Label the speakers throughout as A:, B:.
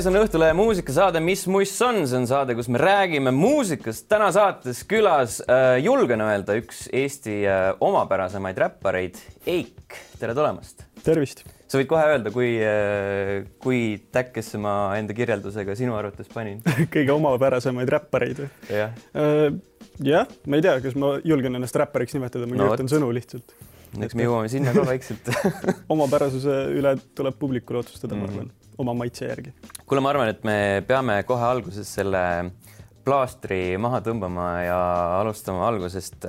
A: ees on Õhtulehe muusikasaade Mis muss on, see on saade, kus me räägime muusikast. täna saates külas äh, julgen öelda üks Eesti äh, omapärasemaid räppareid, Eik. tere tulemast.
B: tervist.
A: sa võid kohe öelda, kui äh,, kui täkkesse ma enda kirjeldusega sinu arvates panin
B: kõige omapärasemaid räppareid või?
A: jah
B: äh,. jah, ma ei tea, kas ma julgen ennast räppariks nimetada, ma
A: No
B: kirjutan
A: vot.
B: sõnu lihtsalt.
A: eks me jõuame sinna ka vaikselt
B: omapärasuse üle tuleb publikul otsustada mm,
A: Mhm.
B: -hmm. ma arvan, oma maitse järgi.
A: kuule, ma arvan, et me peame kohe alguses selle plaastri maha tõmbama ja alustama algusest.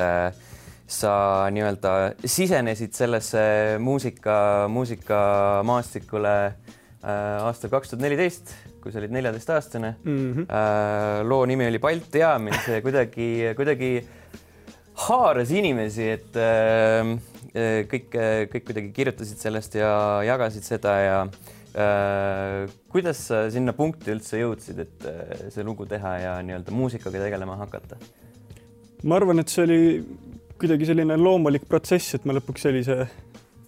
A: sa nii-öelda sisenesid sellesse muusika, muusikamaastikule äh, aastal kaks tuhat neliteist, kui sa olid neljateistaastane
B: Mm -hmm.
A: äh, loo nimi oli Balti jaam ja see kuidagi, kuidagi haaras inimesi, et äh, kõik, kõik kuidagi kirjutasid sellest ja jagasid seda ja äh, kuidas sa sinna punkti üldse jõudsid, et äh, see lugu teha ja nii-öelda muusikaga tegelema hakata?
B: ma arvan, et see oli kuidagi selline loomulik protsess, et ma lõpuks sellise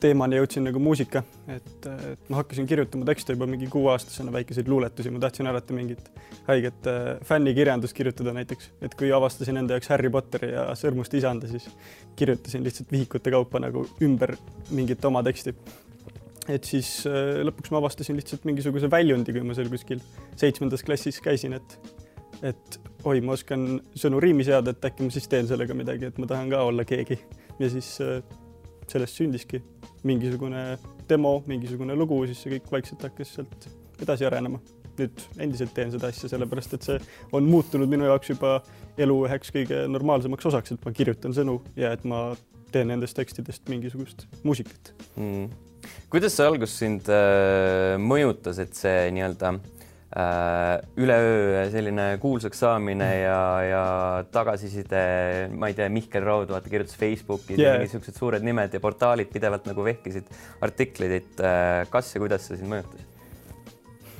B: teemani jõudsin nagu muusika, et, et ma hakkasin kirjutama tekste juba mingi kuueaastasena, väikeseid luuletusi, ma tahtsin alati mingit haiget äh, fännikirjandust kirjutada näiteks, et kui avastasin enda jaoks Harry Potteri ja Sõrmuste isanda, siis kirjutasin lihtsalt vihikute kaupa nagu ümber mingit oma teksti. Et siis äh, lõpuks ma avastasin lihtsalt mingisuguse väljundi, kui ma seal kuskil seitsmendas klassis käisin, et et oi, ma oskan sõnu riimi seada, et äkki ma siis teen sellega midagi, et ma tahan ka olla keegi ja siis äh, sellest sündiski mingisugune demo, mingisugune lugu, siis see kõik vaikselt hakkas sealt edasi arenema. nüüd endiselt teen seda asja, sellepärast et see on muutunud minu jaoks juba elu üheks kõige normaalsemaks osaks, et ma kirjutan sõnu ja et ma teen nendest tekstidest mingisugust muusikat.
A: mm.. Kuidas see algus sind äh, mõjutas, et see nii-öelda äh, üleöö selline kuulsaks saamine ja, ja tagasiside, ma ei tea, Mihkel Raud, vaata, kirjutas Facebookis yeah. Ja mingisugused suured nimed ja portaalid pidevalt nagu vehkisid artikleid, et äh, kas ja kuidas see sind mõjutas?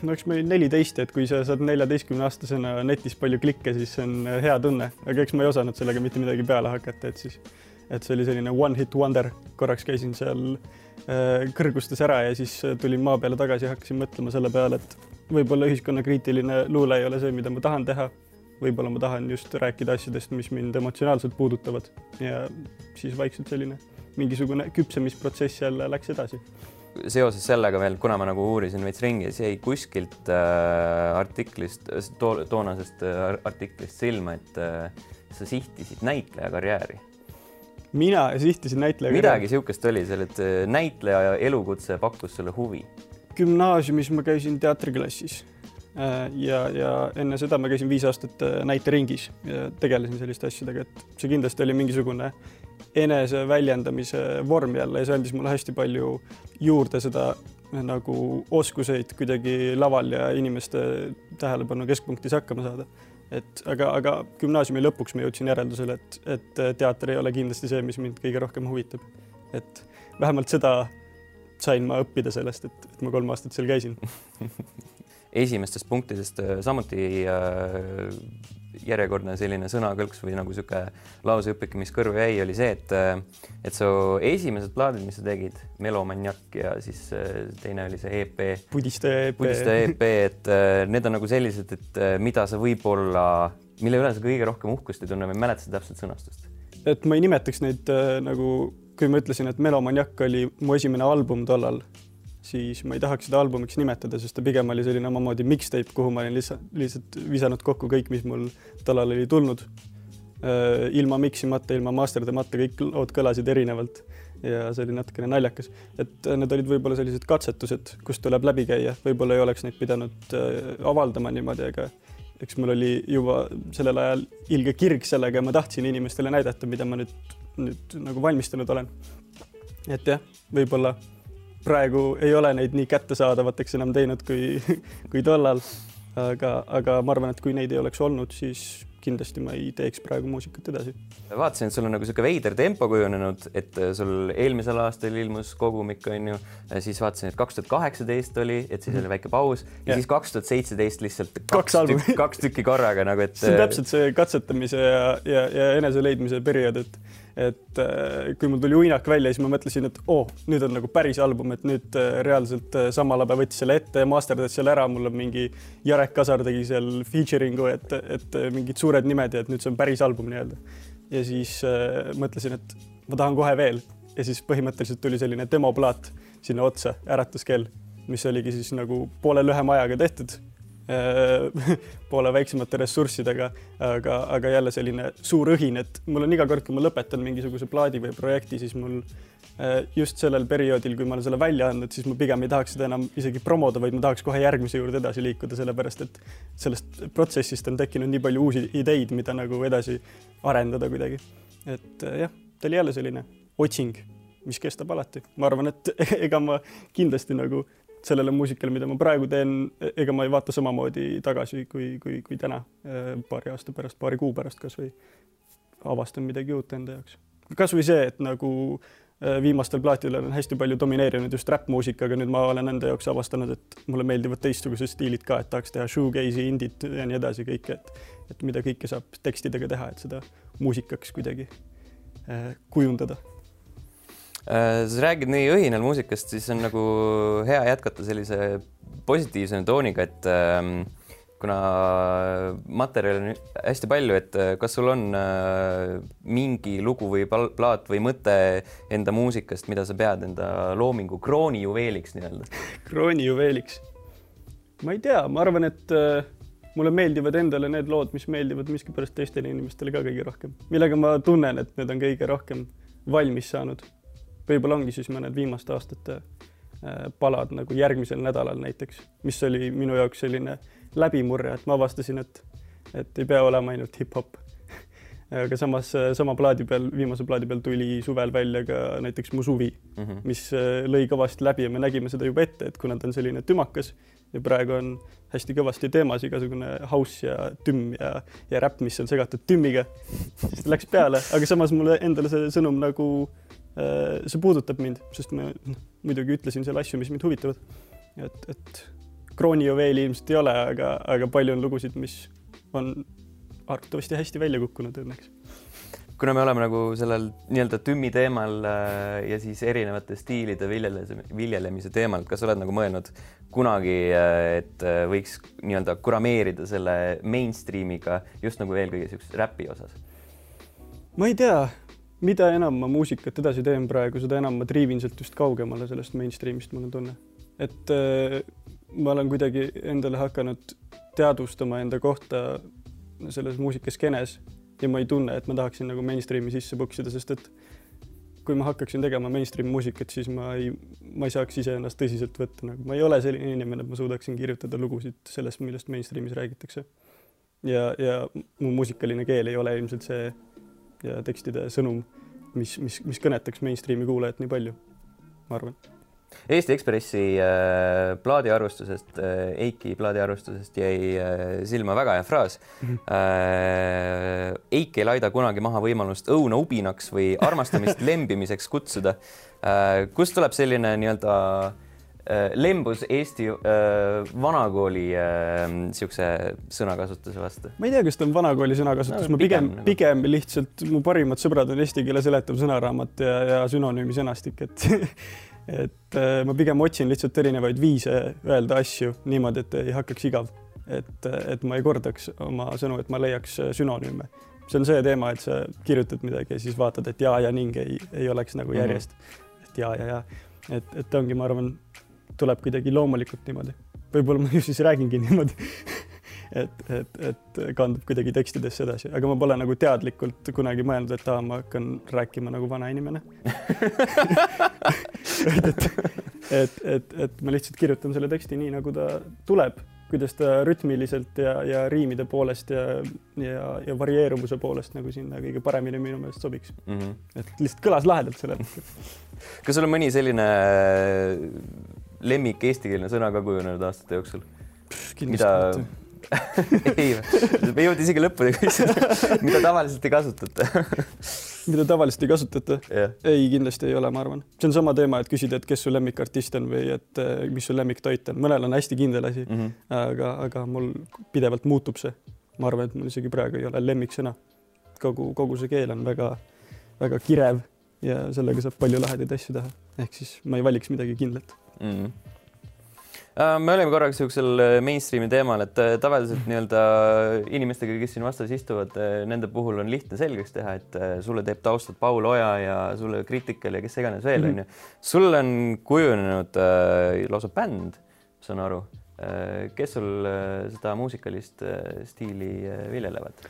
B: no eks ma olin neliteist, et kui sa saad neljateistkümne aastasena netis palju klikke, siis see on äh, hea tunne, aga eks ma ei osanud sellega mitte midagi peale hakata, et siis, et see oli selline one hit wonder, korraks käisin seal äh, kõrgustes ära ja siis äh, tulin maa peale tagasi ja hakkasin mõtlema selle peale, et võib-olla ühiskonnakriitiline luule ei ole see, mida ma tahan teha. võib-olla ma tahan just rääkida asjadest, mis mind emotsionaalselt puudutavad ja siis vaikselt selline mingisugune küpsemisprotsess jälle läks edasi
A: seoses sellega veel, kuna ma nagu uurisin veits ringi, siis jäi kuskilt äh, artiklist to,, toonasest äh, artiklist silma, et äh, sa sihtisid näitleja karjääri.
B: Mina sihtisin näitleja
A: midagi niisugust oli seal, et äh, näitleja elukutse pakkus sulle huvi.
B: gümnaasiumis ma käisin teatriklassis Äh, ja, ja enne seda ma käisin viis aastat äh, näiteringis ja tegelesin selliste asjadega, et see kindlasti oli mingisugune eneseväljendamise vorm jälle ja see andis mulle hästi palju juurde seda nagu oskuseid kuidagi laval ja inimeste tähelepanu keskpunktis hakkama saada. Et aga, aga gümnaasiumi lõpuks ma jõudsin järeldusele, et, et teater ei ole kindlasti see, mis mind kõige rohkem huvitab. et vähemalt seda sain ma õppida sellest, et, et ma kolm aastat seal käisin
A: esimestest punktidest äh, samuti äh, järjekordne selline sõnakõlks või nagu niisugune lauseõpik, mis kõrvu jäi, oli see, et äh, et su esimesed plaadid, mis sa tegid, Melomaniak ja siis äh, teine oli see EP,
B: pudistaja EP.
A: pudistaja EP, et äh, need on nagu sellised, et mida sa võib-olla, mille üle sa kõige rohkem uhkust ei tunne või mäletad täpselt sõnastust?
B: et ma ei nimetaks neid äh, nagu, kui ma ütlesin, et Melomaniak oli mu esimene album tollal, siis ma ei tahaks seda albumiks nimetada, sest ta pigem oli selline omamoodi mixtape, kuhu ma olin lihtsalt, lihtsalt visanud kokku kõik, mis mul tollal oli tulnud. ilma miximata, ilma masterdamata, kõik lood kõlasid erinevalt ja see oli natukene naljakas, et need olid võib-olla sellised katsetused, kust tuleb läbi käia, võib-olla ei oleks neid pidanud äh, avaldama niimoodi, aga eks mul oli juba sellel ajal ilge kirg sellega ja ma tahtsin inimestele näidata, mida ma nüüd, nüüd nagu valmistanud olen. et jah, võib-olla praegu ei ole neid nii kättesaadavateks enam teinud kui, kui tollal. aga, aga ma arvan, et kui neid ei oleks olnud, siis kindlasti ma ei teeks praegu muusikat edasi.
A: vaatasin, et sul on nagu niisugune veider tempo kujunenud, et äh, sul eelmisel aastal ilmus kogumik, on ju, siis vaatasin, et kaks tuhat kaheksateist oli, et siis oli väike paus ja, ja siis kaks tuhat seitseteist lihtsalt
B: Kaks
A: kaks, tükki, kaks tükki korraga nagu, et
B: see on täpselt see katsetamise ja, ja, ja enese leidmise periood, et et äh, kui mul tuli uinak välja, siis ma mõtlesin, et oo oh,, nüüd on nagu päris album, et nüüd äh, reaalselt äh, Samalabe võttis selle ette ja masterdas selle ära, mul on mingi Jarek Kasar tegi seal featuring'u, et, et mingid suured nimed ja et nüüd see on päris album nii-öelda. ja siis äh, mõtlesin, et ma tahan kohe veel. Ja siis põhimõtteliselt tuli selline demoplaat sinna otsa, Äratuskell, mis oligi siis nagu poole lühema ajaga tehtud poole väiksemate ressurssidega, aga, aga jälle selline suur õhin, et mul on iga kord, kui ma lõpetan mingisuguse plaadi või projekti, siis mul äh, just sellel perioodil, kui ma olen selle välja andnud, siis ma pigem ei tahaks seda enam isegi promoda, vaid ma tahaks kohe järgmise juurde edasi liikuda, sellepärast et sellest protsessist on tekkinud nii palju uusi ideid, mida nagu edasi arendada kuidagi. et äh, jah, ta oli jälle selline otsing, mis kestab alati. ma arvan, et ega ma kindlasti nagu sellele muusikale, mida ma praegu teen, ega ma ei vaata samamoodi tagasi kui, kui, kui täna, äh, paari aasta pärast, paari kuu pärast kasvõi avastan midagi uut enda jaoks. kasvõi see, et nagu äh, viimastel plaatidel on hästi palju domineerinud just räppmuusika, aga nüüd ma olen enda jaoks avastanud, et mulle meeldivad teistsugused stiilid ka, et tahaks teha shoegaze'i, indit ja nii edasi kõike, et et mida kõike saab tekstidega teha, et seda muusikaks kuidagi äh, kujundada
A: sa räägid nii õhinal muusikast, siis on nagu hea jätkata sellise positiivse tooniga, et ähm, kuna materjali on hästi palju, et äh, kas sul on äh, mingi lugu või plaat või mõte enda muusikast, mida sa pead enda loomingu kroonijuveeliks nii-öelda?
B: kroonijuveeliks? ma ei tea, ma arvan, et äh, mulle meeldivad endale need lood, mis meeldivad miskipärast teistele inimestele ka kõige rohkem, millega ma tunnen, et need on kõige rohkem valmis saanud võib-olla ongi siis mõned viimaste aastate äh, palad nagu järgmisel nädalal näiteks, mis oli minu jaoks selline läbimurre, et ma avastasin, et, et ei pea olema ainult hip-hop aga samas sama plaadi peal, viimase plaadi peal tuli suvel välja ka näiteks Mu suvi mm, -hmm. mis äh, lõi kõvasti läbi ja me nägime seda juba ette, et kuna ta on selline tümakas ja praegu on hästi kõvasti teemas igasugune house ja tümm ja, ja räpp, mis on segatud tümmiga, siis ta läks peale, aga samas mulle endale see sõnum nagu Äh, see puudutab mind, sest ma muidugi ütlesin seal asju, mis mind huvitavad. et, et kroonijuveeli ilmselt ei ole, aga, aga palju on lugusid, mis on arvatavasti hästi välja kukkunud õnneks.
A: kuna me oleme nagu sellel nii-öelda tümmi teemal äh, ja siis erinevate stiilide viljelemise, viljelemise teemal, kas oled nagu mõelnud kunagi, äh, et võiks nii-öelda kurameerida selle mainstream'iga just nagu eelkõige niisuguses räpi osas?
B: ma ei tea mida enam ma muusikat edasi teen praegu, seda enam ma triivin sealt just kaugemale sellest mainstream'ist, mul on tunne. et äh, ma olen kuidagi endale hakanud teadvustama enda kohta selles muusikaskenes ja ma ei tunne, et ma tahaksin nagu mainstream'i sisse puksida, sest et kui ma hakkaksin tegema mainstream muusikat, siis ma ei, ma ei saaks iseennast tõsiselt võtta, nagu ma ei ole selline inimene, et ma suudaksin kirjutada lugusid sellest, millest mainstream'is räägitakse. ja, ja mu muusikaline keel ei ole ilmselt see ja tekstide sõnum, mis, mis, mis kõnetaks mainstream'i kuulajat nii palju, ma arvan.
A: Eesti Ekspressi äh, plaadiarvustusest äh,, Eiki plaadiarvustusest jäi äh, silma väga hea fraas mm. -hmm. Äh, Eik ei laida kunagi maha võimalust õuna ubinaks või armastamist lembimiseks kutsuda äh,. kust tuleb selline nii-öelda Äh, lembus Eesti äh, vanakooli niisuguse äh, sõnakasutuse vastu?
B: ma ei tea, kas ta on vanakooli sõnakasutus no,, ma pigem, pigem, nagu. pigem lihtsalt mu parimad sõbrad on eesti keele seletav sõnaraamat ja, ja sünonüümi sõnastik, et et ma pigem otsin lihtsalt erinevaid viise öelda asju niimoodi, et ei hakkaks igav. et, et ma ei kordaks oma sõnu, et ma leiaks sünonüüme. see on see teema, et sa kirjutad midagi ja siis vaatad, et ja ja ning ei, ei oleks nagu mhm. järjest mm. -hmm. et ja ja ja, et, et ongi, ma arvan tuleb kuidagi loomulikult niimoodi. võib-olla ma ju siis räägingi niimoodi et, et, et kandub kuidagi tekstidesse edasi, aga ma pole nagu teadlikult kunagi mõelnud, et aa, ma hakkan rääkima nagu vana inimene et, et, et, et, et ma lihtsalt kirjutan selle teksti nii, nagu ta tuleb, kuidas ta rütmiliselt ja, ja riimide poolest ja, ja, ja varieeruvuse poolest nagu sinna kõige paremini minu meelest sobiks mm. -hmm. et lihtsalt kõlas lahedalt sellel hetkel.
A: kas sul on mõni selline lemmik eestikeelne sõna ka kujunenud aastate jooksul? mida ei, me ei jõudnud isegi lõpuni küsida, mida tavaliselt ei kasutata
B: mida tavaliselt ei kasutata yeah.? ei, kindlasti ei ole, ma arvan. see on sama teema, et küsida, et kes su lemmikartist on või et eh, mis su lemmiktoit on, mõnel on hästi kindel asi mm, -hmm. aga, aga mul pidevalt muutub see. ma arvan, et mul isegi praegu ei ole lemmiksõna. kogu, kogu see keel on väga väga kirev ja sellega saab palju lahedaid asju teha. ehk siis ma ei valiks midagi kindlat
A: mm.. me olime korraks niisugusel mainstream'i teemal, et tavaliselt nii-öelda inimestega, kes siin vastas istuvad, nende puhul on lihtne selgeks teha, et sulle teeb taustat Paul Oja ja sulle Critical ja kes iganes veel onju mm -hmm.. sul on kujunenud äh, lausa bänd, saan aru äh,. kes sul äh, seda muusikalist äh, stiili äh, viljelevad?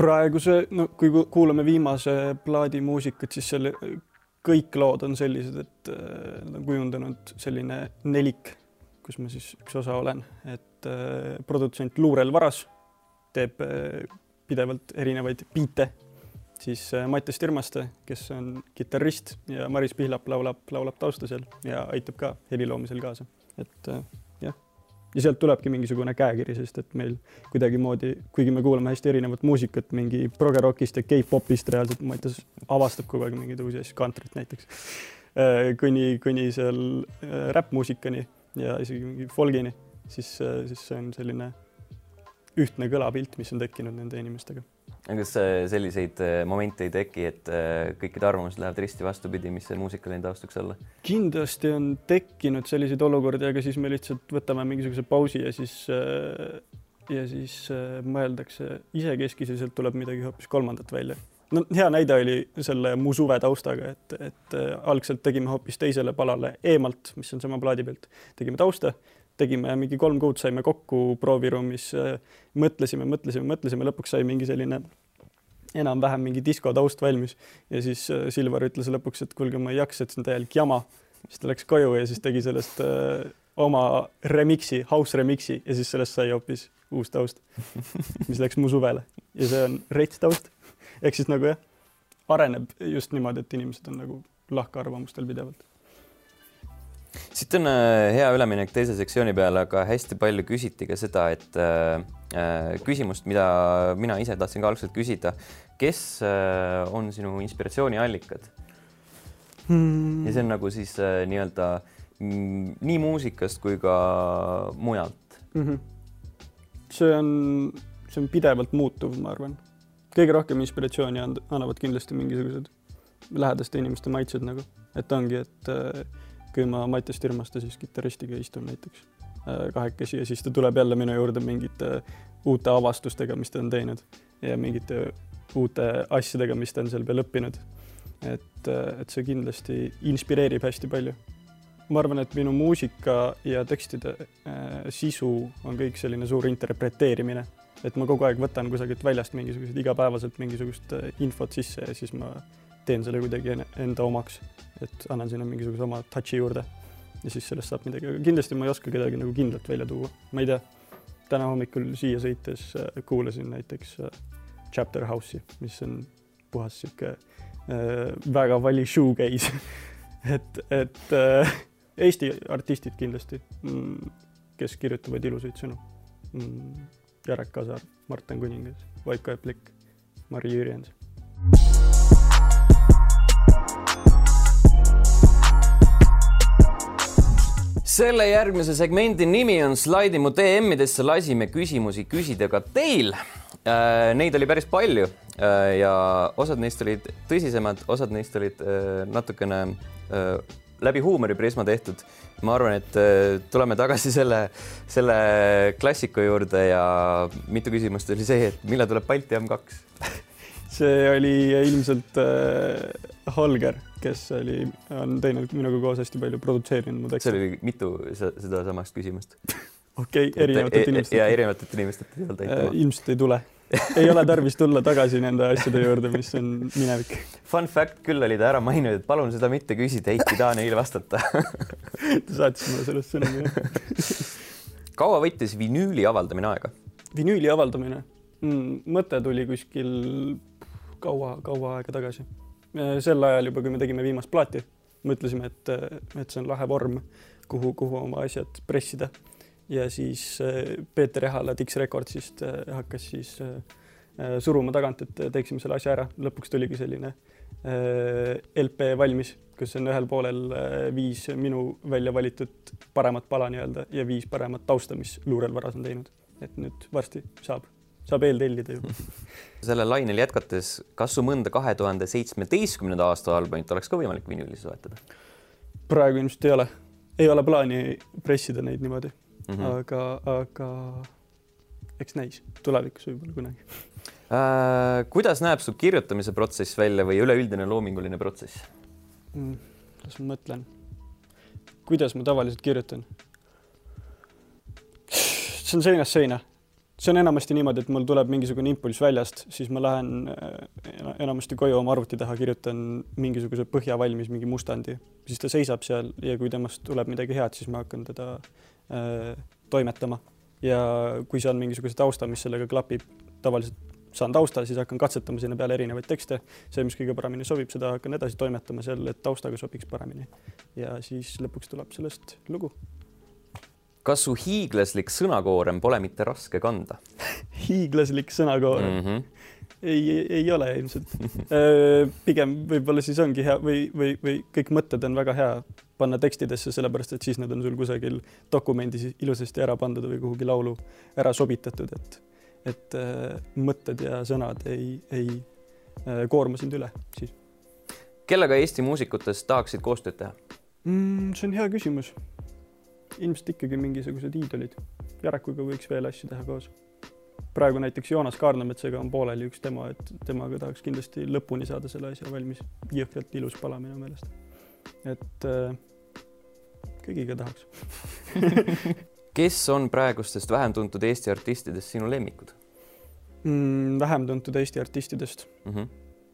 B: praeguse, no kui kuulame viimase plaadi muusikat, siis selle kõik lood on sellised, et äh, nad on kujundanud selline nelik, kus ma siis üks osa olen, et äh, produtsent Luurel Varas teeb äh, pidevalt erinevaid biite, siis Mattias Tirmaste, kes on kitarrist ja Maris Pihlap laulab, laulab tausta seal ja aitab ka heli loomisel kaasa, et ja sealt tulebki mingisugune käekiri, sest et meil kuidagimoodi, kuigi me kuulame hästi erinevat muusikat, mingi progerokist ja K-popist reaalselt, Mattias avastab kogu aeg mingeid uusi asju, kantrit näiteks, äh, kuni, kuni seal äh, räppmuusikani ja isegi mingi folgini, siis, äh, siis see on selline ühtne kõlapilt, mis on tekkinud nende inimestega
A: kas selliseid äh, momente ei teki, et äh, kõikide arvamused lähevad risti vastupidi, mis see muusikaline taust võiks olla?
B: kindlasti on tekkinud selliseid olukordi, aga siis me lihtsalt võtame mingisuguse pausi ja siis äh, ja siis mõeldakse isekeskis ja sealt tuleb midagi hoopis kolmandat välja. no hea näide oli selle Mu suve taustaga, et, et algselt tegime hoopis teisele palale eemalt, mis on sama plaadi pealt, tegime tausta tegime mingi kolm kuud, saime kokku prooviruumis, mõtlesime, mõtlesime, mõtlesime, lõpuks sai mingi selline enam-vähem mingi disko taust valmis ja siis äh, Silvar ütles lõpuks, et kuulge, ma ei jaksa, et see on täielik jama. siis ta läks koju ja siis tegi sellest äh, oma remix'i, house remix'i ja siis sellest sai hoopis uus taust, mis läks mu suvele ja see on rets taust. ehk siis nagu jah, areneb just niimoodi, et inimesed on nagu lahkarvamustel pidevalt
A: siit on äh, hea üleminek teise sektsiooni peale, aga hästi palju küsiti ka seda, et äh, äh, küsimust, mida mina ise tahtsin ka algselt küsida, kes äh, on sinu inspiratsiooniallikad hmm.? ja see on nagu siis äh, nii-öelda mm, nii muusikast kui ka mujalt mm.
B: -hmm. see on, see on pidevalt muutuv, ma arvan. kõige rohkem inspiratsiooni annavad kindlasti mingisugused lähedaste inimeste maitsed nagu, et ongi, et äh, kui ma Mattias Tirmaste siis kitarristiga istun näiteks äh, kahekesi ja siis ta tuleb jälle minu juurde mingite uute avastustega, mis ta on teinud ja mingite uute asjadega, mis ta on seal peal õppinud. et, äh, et see kindlasti inspireerib hästi palju. ma arvan, et minu muusika ja tekstide äh, sisu on kõik selline suur interpreteerimine, et ma kogu aeg võtan kusagilt väljast mingisugused igapäevaselt mingisugust äh, infot sisse ja siis ma teen selle kuidagi enda omaks, et annan sinna mingisuguse oma touch'i juurde ja siis sellest saab midagi, aga kindlasti ma ei oska kedagi nagu kindlalt välja tuua, ma ei tea. täna hommikul siia sõites äh, kuulasin näiteks äh, Chapter House'i, mis on puhas sihuke äh, väga vali shoegaze. Et, et äh, Eesti artistid kindlasti mm,, kes kirjutavad ilusaid sõnu. Mm,. Jarek Kasar, Martin Kuningas, Vaiko Eplik, Mari Jürjens
A: selle järgmise segmendi nimi on Slaidi mu DM-idesse lasime küsimusi küsida ka teil. Äh, neid oli päris palju äh, ja osad neist olid tõsisemad, osad neist olid äh, natukene läbi huumoriprisma tehtud. ma arvan, et tuleme tagasi selle, selle klassiku juurde ja mitu küsimust oli see, et millal tuleb Balti jaam kaks
B: see oli ilmselt äh, Holger, kes oli, on teinud minuga koos hästi palju, produtseerinud mu tekste.
A: seal oli mitu sedasamast küsimust
B: okei okay,, erinevatelt e-, inimestelt.
A: ja erinevatelt inimestelt ei olnud
B: aitama äh,. ilmselt ei tule ei ole tarvis tulla tagasi nende asjade juurde, mis on minevik.
A: Fun fact küll oli ta ära maininud, et palun seda mitte küsida, Heiki taha neile vastata
B: ta saatis mulle sellest sõnumi
A: kaua võttis vinüüli avaldamine aega?
B: vinüüli avaldamine mm,? mõte tuli kuskil kaua-kaua aega tagasi. sel ajal juba, kui me tegime viimast plaati, mõtlesime, et, et see on lahe vorm, kuhu, kuhu oma asjad pressida. ja siis eh, Peeter Ehala Dix Recordsist eh, hakkas siis eh, suruma tagant, et teeksime selle asja ära. lõpuks tuligi selline LP valmis, kus on ühel poolel viis minu välja valitud paremat pala nii-öelda ja viis paremat tausta, mis Luurel Varas on teinud. et nüüd varsti saab saab eeltellida ju.
A: sellel lainel jätkates, kas su mõnda kahe tuhande seitsmeteistkümnenda aasta albumit oleks ka võimalik vinüülis soetada?
B: praegu ilmselt ei ole, ei ole plaani pressida neid niimoodi mm, -hmm. aga, aga eks näis, tulevikus võib-olla kunagi
A: äh,. kuidas näeb su kirjutamise protsess välja või üleüldine loominguline protsess
B: mm,? las ma mõtlen, kuidas ma tavaliselt kirjutan? see on seinast seina see on enamasti niimoodi, et mul tuleb mingisugune impulss väljast, siis ma lähen äh, enamasti koju oma arvuti taha, kirjutan mingisuguse põhja valmis, mingi mustandi, siis ta seisab seal ja kui temast tuleb midagi head, siis ma hakkan teda äh, toimetama. ja kui saan mingisuguse tausta, mis sellega klapib, tavaliselt saan tausta, siis hakkan katsetama sinna peale erinevaid tekste, see, mis kõige paremini sobib, seda hakkan edasi toimetama seal, et taustaga sobiks paremini. ja siis lõpuks tuleb sellest lugu
A: kas su hiiglaslik sõnakoorem pole mitte raske kanda
B: hiiglaslik sõnakoorem mm? -hmm. ei, ei, ole ilmselt pigem võib-olla siis ongi hea või, või, või kõik mõtted on väga hea panna tekstidesse, sellepärast et siis nad on sul kusagil dokumendis ilusasti ära pandud või kuhugi laulu ära sobitatud, et, et mõtted ja sõnad ei, ei koorma sind üle siis.
A: kellega Eesti muusikutest tahaksid koostööd teha
B: mm,? see on hea küsimus ilmselt ikkagi mingisugused iidolid. Jarekuga võiks veel asju teha koos. praegu näiteks Joonas Kaarnametsaga on pooleli üks demo, et temaga tahaks kindlasti lõpuni saada selle asja valmis. jõhkralt ilus pala minu meelest. et äh, kõigiga tahaks
A: kes on praegustest vähem tuntud Eesti artistidest sinu lemmikud
B: mm,? vähem tuntud Eesti artistidest mm? -hmm.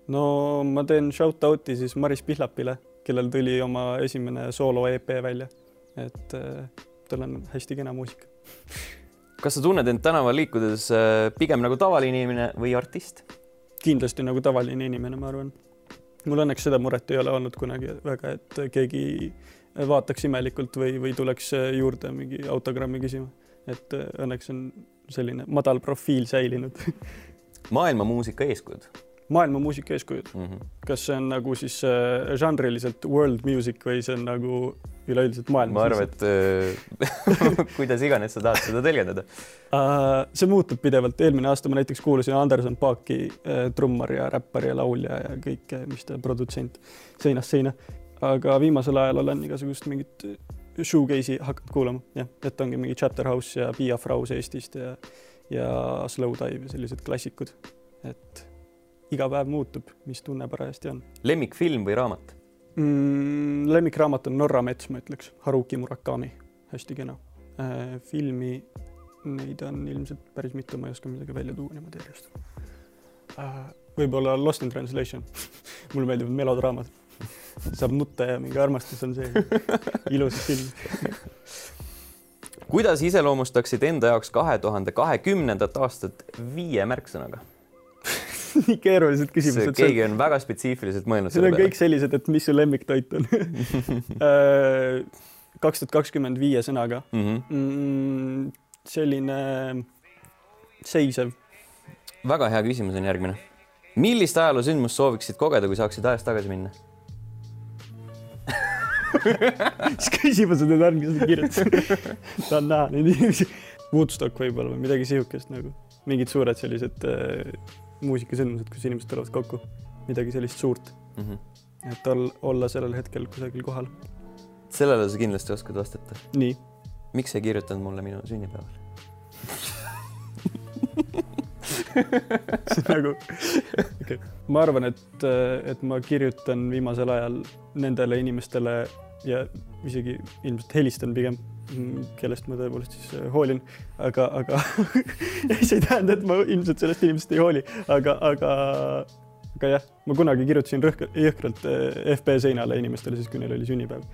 B: no ma teen shout out'i siis Maris Pihlapile, kellel tuli oma esimene soolo EP välja et äh, tal on hästi kena muusika.
A: kas sa tunned end tänaval liikudes äh, pigem nagu tavaline inimene või artist?
B: kindlasti nagu tavaline inimene, ma arvan. mul õnneks seda muret ei ole olnud kunagi väga, et keegi vaataks imelikult või, või tuleks juurde mingi autogrammi küsima. et äh, õnneks on selline madal profiil säilinud
A: maailma muusika eeskujud
B: maailma muusika eeskujud mm. -hmm. kas see on nagu siis äh, žanriliselt world music või see on nagu üleüldiselt maailma?
A: ma arvan, et äh, kuidas iganes sa tahad seda tõlgendada
B: uh,. see muutub pidevalt, eelmine aasta ma näiteks kuulasin Anderson Paaki uh, trummar ja räppar ja laulja ja kõike, mis ta produtsent seinast seina. aga viimasel ajal olen igasugust mingit shoegaze'i hakanud kuulama, jah, et ongi mingi Chatterhouse ja Pia Fraus Eestist ja ja Slow Dive ja sellised klassikud, et iga päev muutub, mis tunne parajasti on.
A: lemmikfilm või raamat
B: mm,? lemmikraamat on Norra mets, ma ütleks, Haruki Murakami, hästi kena äh,. filmi, neid on ilmselt päris mitu, ma ei oska midagi välja tuua niimoodi järjest äh,. võib-olla Lost in Translation mulle meeldivad melodraamad, saab nutta ja mingi armastus on see ilus film
A: kuidas iseloomustaksid enda jaoks kahe tuhande kahekümnendat aastat viie märksõnaga
B: nii keerulised küsimused.
A: keegi on väga spetsiifiliselt mõelnud
B: selle peale. On kõik sellised, et mis su lemmiktoit on äh, kaks tuhat kakskümmend viie sõnaga mhm. mm. -hmm. selline seisev.
A: väga hea küsimus on järgmine. millist ajaloosündmust sooviksid kogeda, kui saaksid ajas tagasi minna?
B: mis küsimused need on, kes nad kirjutasid? tahan näha neid inimesi. Woodstock võib-olla või midagi sihukest nagu, mingid suured sellised äh, muusikasündmused, kus inimesed tulevad kokku, midagi sellist suurt mm. -hmm. et ol, olla sellel hetkel kusagil kohal.
A: sellele sa kindlasti oskad vastata.
B: nii.
A: miks sa ei kirjutanud mulle minu sünnipäeval
B: nagu okay., ma arvan, et, et ma kirjutan viimasel ajal nendele inimestele ja isegi ilmselt helistan pigem Mm, kellest ma tõepoolest siis äh, hoolin, aga, aga see ei tähenda, et ma ilmselt sellest inimesest ei hooli, aga, aga, aga jah, ma kunagi kirjutasin rõhk-, jõhkralt äh, FB seinale inimestele siis, kui neil oli sünnipäev.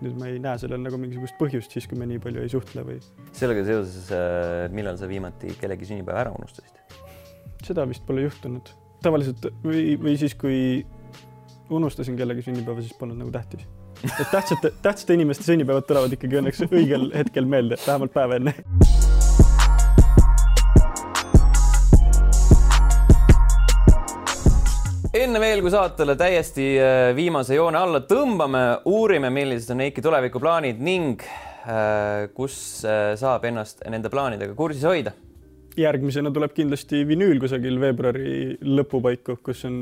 B: nüüd ma ei näe sellel nagu mingisugust põhjust siis, kui me nii palju ei suhtle või.
A: sellega seoses, äh, millal sa viimati kellegi sünnipäeva ära unustasid?
B: seda vist pole juhtunud, tavaliselt või, või siis, kui unustasin kellegi sünnipäeva, siis polnud nagu tähtis et tähtsate, tähtsate inimeste sünnipäevad tulevad ikkagi õnneks õigel hetkel meelde, vähemalt päev enne.
A: enne veel, kui saatele täiesti äh, viimase joone alla tõmbame, uurime, millised on Eiki tulevikuplaanid ning äh, kus äh, saab ennast nende plaanidega kursis hoida.
C: järgmisena tuleb kindlasti vinüül kusagil veebruari lõpupaiku, kus on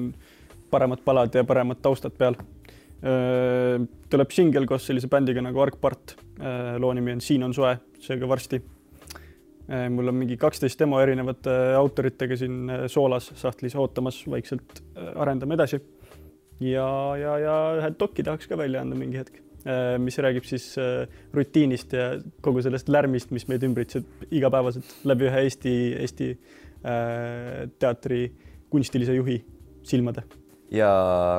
C: paremad palad ja paremad taustad peal. Tuleb singel koos sellise bändiga nagu Arkpart. loo nimi on Siin on soe, seega varsti. mul on mingi kaksteist demo erinevate autoritega siin soolas sahtlis ootamas, vaikselt arendame edasi. ja, ja, ja ühe doki tahaks ka välja anda mingi hetk Äh, mis räägib siis äh, rutiinist ja kogu sellest lärmist, mis meid ümbritseb igapäevaselt läbi ühe Eesti, Eesti äh, teatri kunstilise juhi silmade.
A: Ja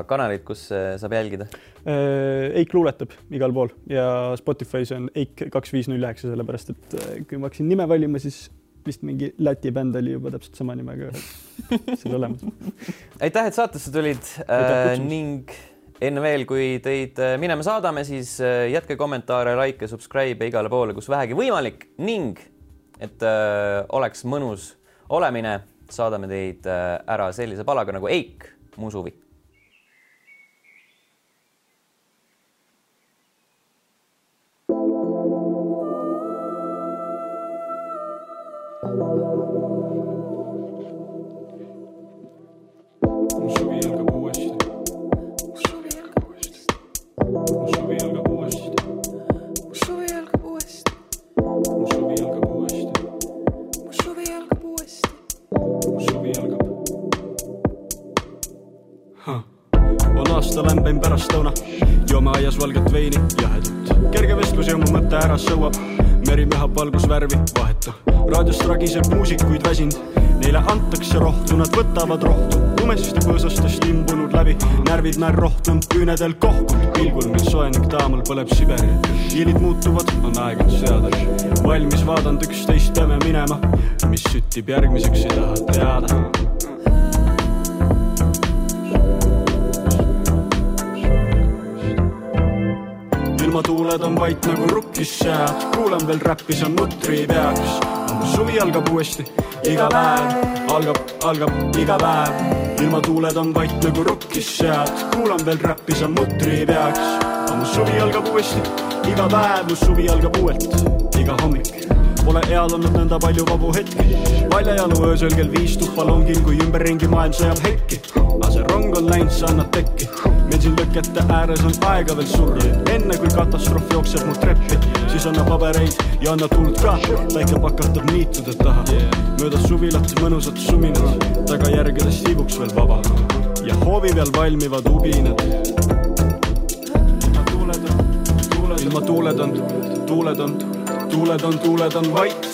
A: kanalid, kus saab jälgida?
C: Eik luuletab igal pool ja Spotify's on Eik kaks viis null üheksa, sellepärast et kui ma hakkasin nime valima, siis vist mingi Läti bänd oli juba täpselt sama nimega seal olemas.
A: aitäh, et saatesse tulid äh, ning enne veel, kui teid äh, minema saadame, siis äh, jätke kommentaare, like subscribe igale poole, kus vähegi võimalik ning et äh, oleks mõnus olemine, saadame teid äh, ära sellise palaga nagu Eik, mu
B: valgusvärvi, vaheta. raadiost ragiseb muusikuid väsinud, neile antakse rohtu, nad võtavad rohtu. lumest põõsastest imbunud läbi, närvid näer rohtunud, küünedel kohkunud pilgul, mil soenik taamal põleb Siberi. hiilid muutuvad, on aeg end seada. valmis vaadanud üksteist, peame minema, mis süttib järgmiseks, ei taha teada ilmatuuled on vait nagu rukkis sead, kuulan veel räppi, see on mutri peaks. suvi algab uuesti, iga päev algab, algab iga päev. ilmatuuled on vait nagu rukkis sead, kuulan veel räppi, see on mutri peaks. mu suvi algab uuesti, iga päev, mu suvi algab uuelt, iga hommik. Pole eal olnud nõnda palju vabu hetki, paljajalu öösel kell viis tuppa longin, kui ümberringi maailm sõjab hekki. aga see rong on läinud, sa annad tekki. Meil siin lõkete ääres on aega veel surra, enne kui katastroof jookseb mu treppi, siis anna pabereid ja anna tuld ka, päike pakatab niitude taha, mööda suvilat mõnusat suminat, tagajärgedest tiibuks veel vaba. Ja hoovi peal valmivad ubinad. ilma tuuled on, tuuled on, tuuled on, tuuled on vait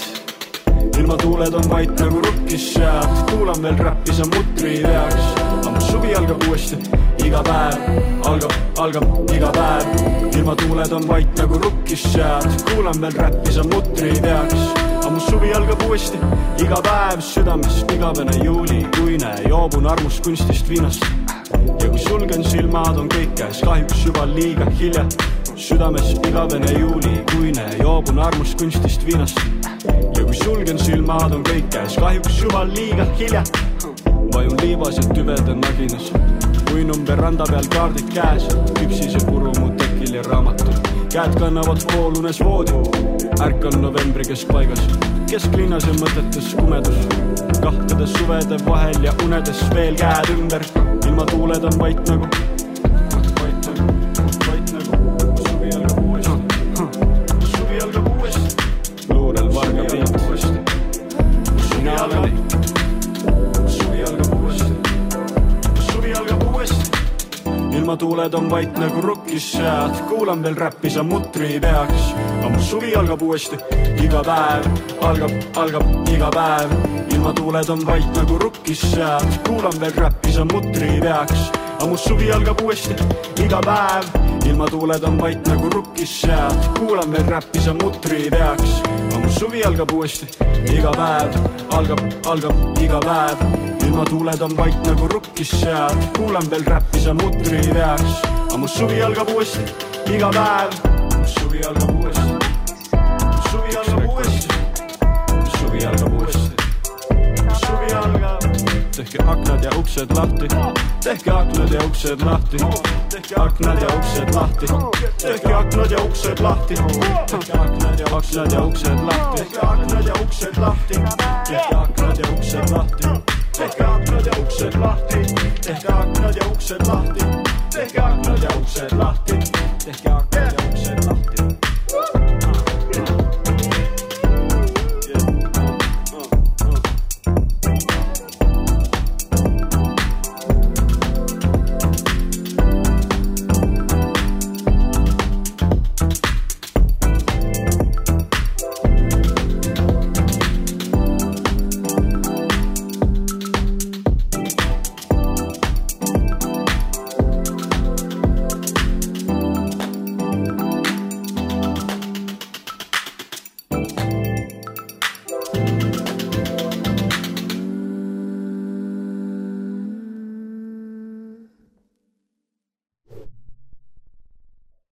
B: ilma tuuled on vait nagu rukkis sead, kuulan veel räppi, sa mutri ei veaks, aga suvi algab uuesti iga päev algab, algab iga päev. ilmatuuled on vait nagu rukkis sead, kuulan veel räppi, sa mutri ei teaks. aga mu suvi algab uuesti, iga päev südames igavene juulikuine, joobun armust kunstist viinast. ja kui sulgen silmad, on kõik käes, kahjuks juba liiga hilja südames igavene juulikuine, joobun armust kunstist viinast. ja kui sulgen silmad, on kõik käes, kahjuks juba liiga hilja. vajun liivas ja tüvede naginas uinun veranda peal kaardid käes, küpsise puru mu tekil ja raamatul. käed kannavad poolunes voodi, ärkan novembri keskpaigas, kesklinnas ja mõtetes kumedus. kahtede suvede vahel ja unedes veel käed ümber, ilma tuuled on vait nagu ilmatuuled on vait nagu rukkis sead, kuulan veel räppi, sa mutri peaks. aga mu suvi algab uuesti, iga päev algab, algab iga päev. ilmatuuled on vait nagu rukkis sead, kuulan veel räppi, sa mutri peaks. aga mu suvi algab uuesti, iga päev. ilmatuuled on vait nagu rukkis sead, kuulan veel räppi, sa mutri peaks. aga mu suvi algab uuesti, iga päev algab, algab iga päev ilmatuuled on vait nagu rukkis sead, kuulan veel räppi, sa mutri veaks. aga mu suvi algab uuesti, iga päev. mu suvi algab uuesti, mu suvi algab uuesti, mu suvi algab uuesti, mu suvi algab. tehke aknad ja uksed lahti, tehke aknad ja uksed lahti, tehke aknad ja uksed lahti, tehke aknad ja uksed lahti, tehke aknad ja aknad ja uksed lahti, tehke aknad ja uksed lahti, tehke aknad ja uksed lahti, tehke aknad ja uksed lahti, tehke aknad ja uksed lahti, tehke aknad ja uksed lahti, tehke aknad ja uksed lahti.